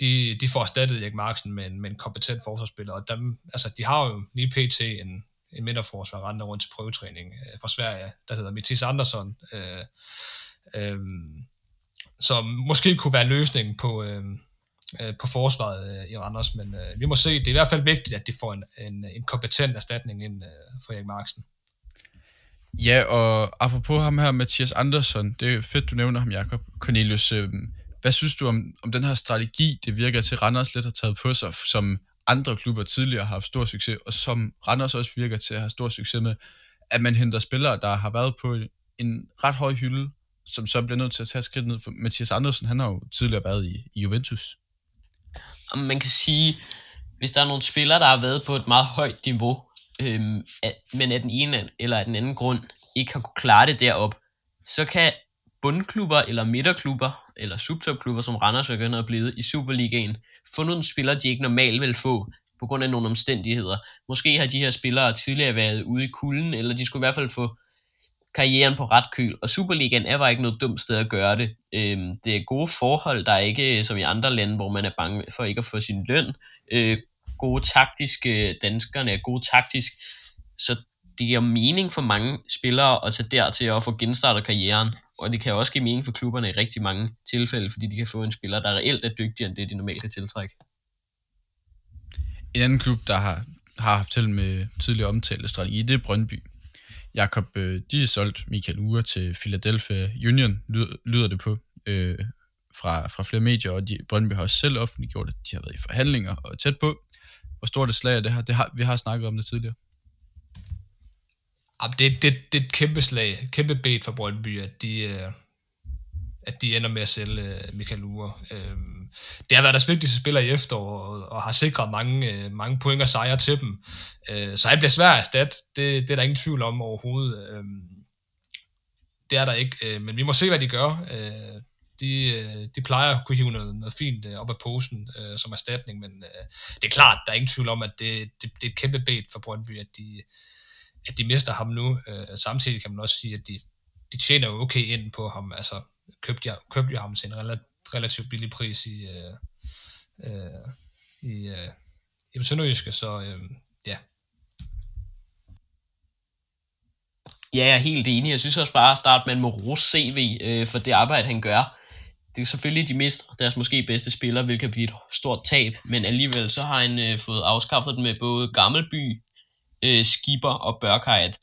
de, de får erstattet Erik Marksen med en, med en kompetent forsvarsspiller, og dem, altså, de har jo lige pt. en, en midterforsvar rende rundt til prøvetræning øh, fra Sverige, der hedder Mathis Andersson, øh, øh, som måske kunne være løsningen på, øh, øh, på forsvaret øh, i Randers, men øh, vi må se, det er i hvert fald vigtigt, at de får en, en, en kompetent erstatning ind øh, for Erik Marksen. Ja, og apropos ham her, Mathias Andersson, det er fedt, du nævner ham, Jakob Cornelius. Øh, hvad synes du om, om den her strategi, det virker til Randers lidt har taget på sig, som andre klubber tidligere har haft stor succes, og som Randers også virker til at have stor succes med, at man henter spillere, der har været på en ret høj hylde, som så bliver nødt til at tage skridt ned. For Mathias Andersen, han har jo tidligere været i, i Juventus. Man kan sige, hvis der er nogle spillere, der har været på et meget højt niveau, øhm, at, men af den ene eller af den anden grund ikke har kunne klare det derop, så kan bundklubber eller midterklubber eller subtopklubber, som Randers og er blevet i Superligaen, få nogle spillere, de ikke normalt vil få, på grund af nogle omstændigheder. Måske har de her spillere tidligere været ude i kulden, eller de skulle i hvert fald få karrieren på ret køl, og Superligaen er bare ikke noget dumt sted at gøre det. Øhm, det er gode forhold, der er ikke øh, som i andre lande, hvor man er bange for ikke at få sin løn. Øh, gode taktiske, danskerne er gode taktisk, så det giver mening for mange spillere at tage dertil og få genstartet karrieren. Og det kan også give mening for klubberne i rigtig mange tilfælde, fordi de kan få en spiller, der reelt er dygtigere end det, de normalt kan tiltrække. En anden klub, der har, har haft til med tidligere omtalte strategi, det er Brøndby. Jakob, øh, de har solgt Michael Ure til Philadelphia Union, lyder det på, øh, fra, fra flere medier, og de, Brøndby har også selv offentliggjort, at de har været i forhandlinger og tæt på. Hvor stort et slag er det her? Det har, vi har snakket om det tidligere. Det, det, det er et kæmpe slag, kæmpe bet for Brøndby, at de, øh, at de ender med at sælge øh, Michael Ure. Øhm, det har været deres vigtigste spiller i efteråret, og har sikret mange, øh, mange point og sejre til dem. Så han bliver svær at erstatte, det, det er der ingen tvivl om overhovedet. Øhm, det er der ikke, men vi må se, hvad de gør. De, de plejer at kunne hive noget, noget fint øh, op af posen øh, som erstatning, men øh, det er klart, der er ingen tvivl om, at det, det, det er et kæmpe bed for Brøndby, at de, at de mister ham nu. Øh, samtidig kan man også sige, at de, de tjener jo okay ind på ham. Altså, købte jeg, købte jeg ham til en relativt billig pris i, øh, øh, i, øh, i Sønderjyske, så øh, ja. Ja, jeg er helt enig. Jeg synes også bare at starte med en Moros CV øh, for det arbejde, han gør. Det er selvfølgelig de mister deres måske bedste spillere, hvilket bliver et stort tab, men alligevel så har han øh, fået afskaffet dem med både Gammelby, øh, Skipper og Børkajt.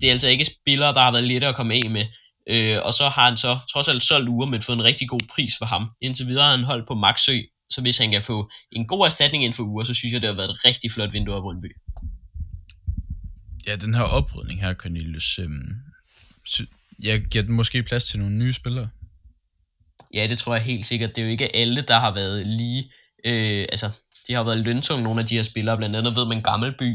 Det er altså ikke spillere, der har været lettere at komme af med. Øh, og så har han så trods alt solgt lurer, men fået en rigtig god pris for ham. Indtil videre har han holdt på Maxø, så hvis han kan få en god erstatning inden for uger, så synes jeg, det har været et rigtig flot vindue af Brøndby. Ja, den her oprydning her, Cornelius, øh, jeg giver den måske plads til nogle nye spillere. Ja, det tror jeg helt sikkert. Det er jo ikke alle, der har været lige... Øh, altså, de har været løntunge, nogle af de her spillere. Blandt andet ved man Gammelby.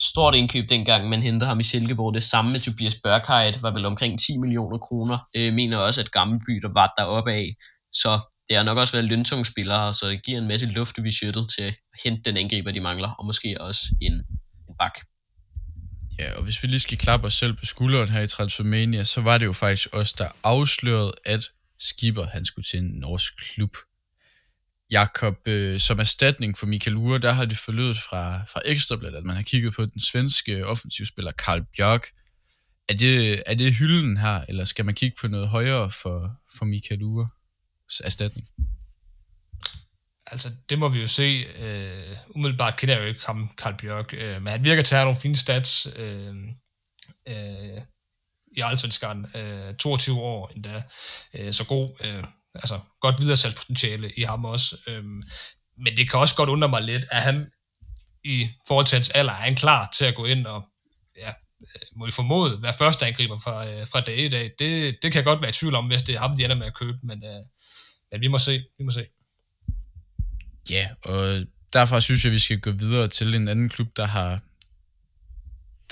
Stort indkøb dengang, man hentede ham i Silkeborg. Det samme med Tobias Børkheit var vel omkring 10 millioner kroner. Øh, mener også, at Gammelby der var deroppe af. Så det har nok også været løntunge spillere, så det giver en masse luft i budgettet til at hente den angriber, de mangler, og måske også en, en bak. Ja, og hvis vi lige skal klappe os selv på skulderen her i Transformania, så var det jo faktisk os, der afslørede, at Skipper han skulle til en norsk klub. Jakob, øh, som erstatning for Michael Ure, der har det forløbet fra, fra Ekstrabladet, at man har kigget på den svenske offensivspiller Karl Bjørk. Er det, er det hylden her, eller skal man kigge på noget højere for, for Michael Ures erstatning? Altså, det må vi jo se. Uh, umiddelbart kender jeg jo ikke ham, Karl Bjørk, uh, men han virker til at have nogle fine stats uh, uh, i Allsvenskan. øh, 22 år endda. øh, så god. øh, altså godt videresalgspotentiale i ham også. Øh, men det kan også godt undre mig lidt, at han i forhold til hans alder, er han klar til at gå ind og ja, øh, må I formode, være første angriber fra, øh, fra dag i dag. Det, det kan jeg godt være i tvivl om, hvis det er ham, de ender med at købe, men, øh, men vi må se, vi må se. Ja, og derfor synes jeg, vi skal gå videre til en anden klub, der har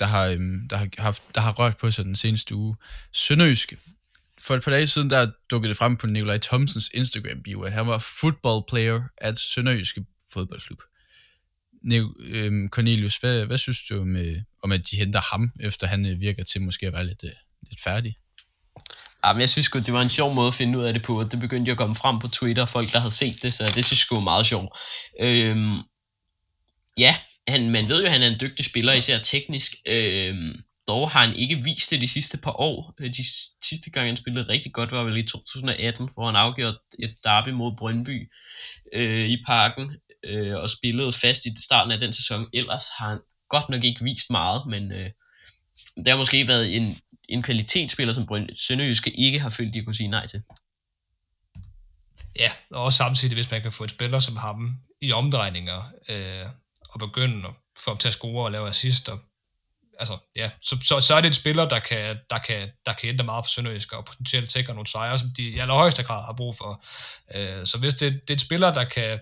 der har, øhm, der, har haft, der har rørt på sig den seneste uge. Sønderjyske. For et par dage siden, der dukkede det frem på Nikolaj Thomsens Instagram-bio, at han var football player at Sønderjyske fodboldklub. Nico, øhm, Cornelius, hvad, hvad synes du om, øh, om, at de henter ham, efter han øh, virker til måske at være lidt, øh, lidt færdig? Jamen, jeg synes godt det var en sjov måde at finde ud af det på, det begyndte jo at komme frem på Twitter, folk der havde set det, så det synes jeg var meget sjovt. Øhm, ja, han, man ved jo, at han er en dygtig spiller, især teknisk. Øh, dog har han ikke vist det de sidste par år. Øh, de sidste gang, han spillede rigtig godt, var vel i 2018, hvor han afgjorde et derby mod Brøndby øh, i parken, øh, og spillede fast i starten af den sæson. Ellers har han godt nok ikke vist meget, men øh, det har måske været en, en kvalitetsspiller, som Brøndby Sønderjyske ikke har følt, de kunne sige nej til. Ja, og også samtidig, hvis man kan få et spiller som ham i omdrejninger, øh, og begynde at få ham til at score og lave assister, altså, ja, så, så, så er det en spiller, der kan, der kan, der kan ændre meget for Sønderjysk, og potentielt sikre nogle sejre, som de i allerhøjeste grad har brug for. Øh, så hvis det, det er en spiller, der kan,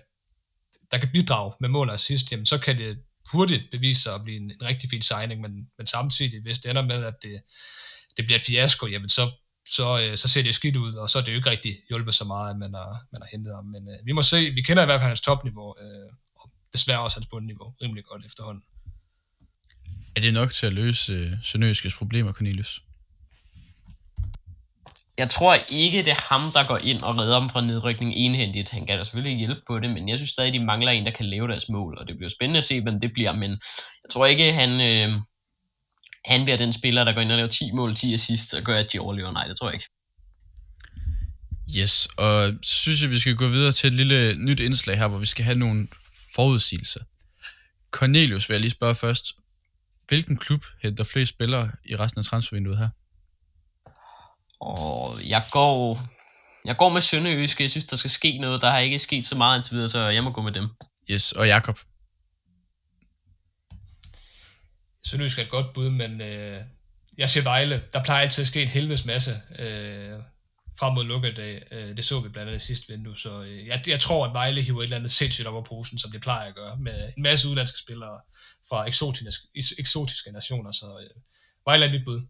der kan bidrage med mål og assist, jamen, så kan det hurtigt bevise sig at blive en, en rigtig fin signing, men, men samtidig, hvis det ender med, at det, det bliver et fiasko, jamen så, så, øh, så ser det jo skidt ud, og så er det jo ikke rigtig hjulpet så meget, at man har, man har hentet ham. Men øh, vi må se, vi kender i hvert fald hans topniveau, øh, desværre også hans bundniveau rimelig godt efterhånden. Er det nok til at løse øh, Sønderjyskes problemer, Cornelius? Jeg tror ikke, det er ham, der går ind og redder dem fra nedrykning enhændigt. Han kan da selvfølgelig hjælpe på det, men jeg synes stadig, de mangler en, der kan lave deres mål, og det bliver spændende at se, hvem det bliver, men jeg tror ikke, han, øh, han bliver den spiller, der går ind og laver 10 mål, 10 assist, og gør, at de overlever. Nej, det tror jeg ikke. Yes, og så synes jeg, vi skal gå videre til et lille nyt indslag her, hvor vi skal have nogle forudsigelser. Cornelius vil jeg lige spørge først. Hvilken klub henter flest spillere i resten af transfervinduet her? Og jeg går, jeg går med Sønderjyske. Jeg synes, der skal ske noget. Der har ikke sket så meget indtil videre, så jeg må gå med dem. Yes, og Jakob? Sønderjysk er et godt bud, men øh, jeg siger Vejle. Der plejer altid at ske en helvedes masse øh, frem mod lukkedag. Øh, det så vi blandt andet i sidste vindue, så øh, jeg, jeg tror, at Vejle hiver et eller andet sindssygt op af posen, som det plejer at gøre, med en masse udlandske spillere fra eksotiske, eksotiske nationer, så øh, Vejle er mit bud.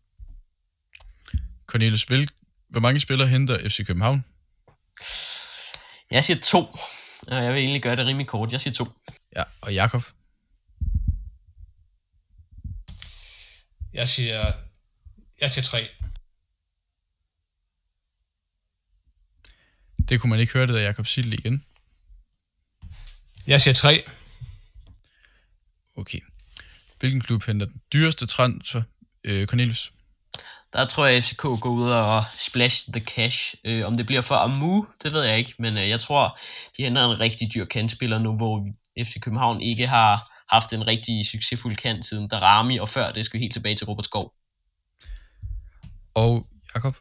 Cornelius, vil, hvor mange spillere henter FC København? Jeg siger to. Og jeg vil egentlig gøre det rimelig kort. Jeg siger to. Ja, og Jakob? Jeg siger, jeg siger tre. Det kunne man ikke høre det, da Jakob Sildel igen. Jeg siger tre. Okay. Hvilken klub henter den dyreste transfer, øh, Cornelius? Der tror jeg, at FCK går ud og splash the cash. Øh, om det bliver for Amu, det ved jeg ikke, men øh, jeg tror, de henter en rigtig dyr kantspiller nu, hvor FC København ikke har haft en rigtig succesfuld kant siden Darami, og før det skal vi helt tilbage til Robert Skov. Og Jakob?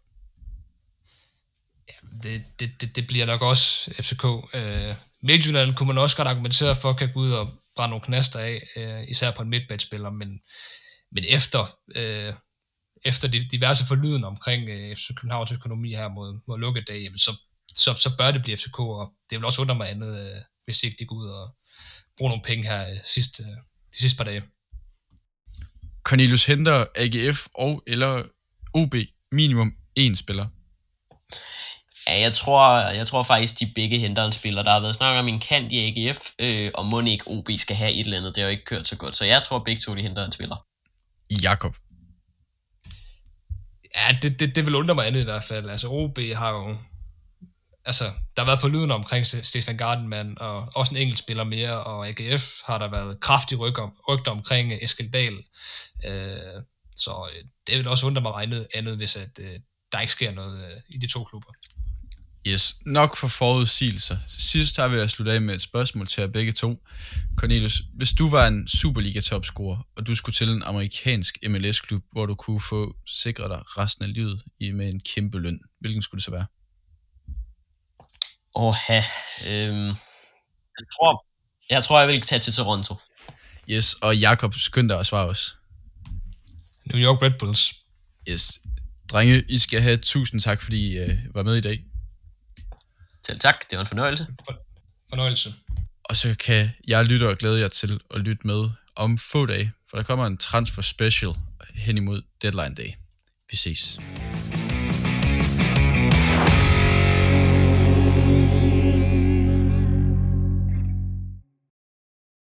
Det, det, det, det bliver nok også FCK. Øh, Midtjylland kunne man også godt argumentere for, kan gå ud og brænde nogle knaster af, øh, især på en midtbanespiller, men, men efter, øh, efter de diverse forlyden omkring øh, FC Københavns økonomi her mod, mod lukkedag, jamen så, så, så bør det blive FCK, og det vil også under mig andet, øh, hvis ikke de går ud og bruger nogle penge her øh, sidste, øh, de sidste par dage. Cornelius henter AGF og eller OB minimum én spiller. Ja, jeg tror, jeg tror faktisk, de begge henter en spiller. Der har været snak om en kant i AGF, øh, og må ikke OB skal have et eller andet. Det har jo ikke kørt så godt. Så jeg tror begge to, de henter en spiller. Jakob. Ja, det, det, det vil undre mig andet i hvert fald. Altså OB har jo... Altså, der har været forlyden omkring Stefan Gardenman, og også en enkelt spiller mere, og AGF har der været kraftig rygter, rygter omkring Eskild Dahl. Øh, så øh, det vil også undre mig andet, andet hvis at, øh, der ikke sker noget øh, i de to klubber. Yes, nok for forudsigelser. Sidst har vi at slutte af med et spørgsmål til jer begge to. Cornelius, hvis du var en Superliga-topscorer, og du skulle til en amerikansk MLS-klub, hvor du kunne få sikret dig resten af livet i med en kæmpe løn, hvilken skulle det så være? Åh, øhm, jeg tror, jeg tror, jeg vil tage til Toronto. Yes, og Jakob, skynd dig at svare os. New York Red Bulls. Yes. Drenge, I skal have tusind tak, fordi I uh, var med i dag. Selv tak, det var en fornøjelse. For, fornøjelse. Og så kan jeg lytte og glæde jer til at lytte med om få dage, for der kommer en transfer special hen imod deadline day. Vi ses.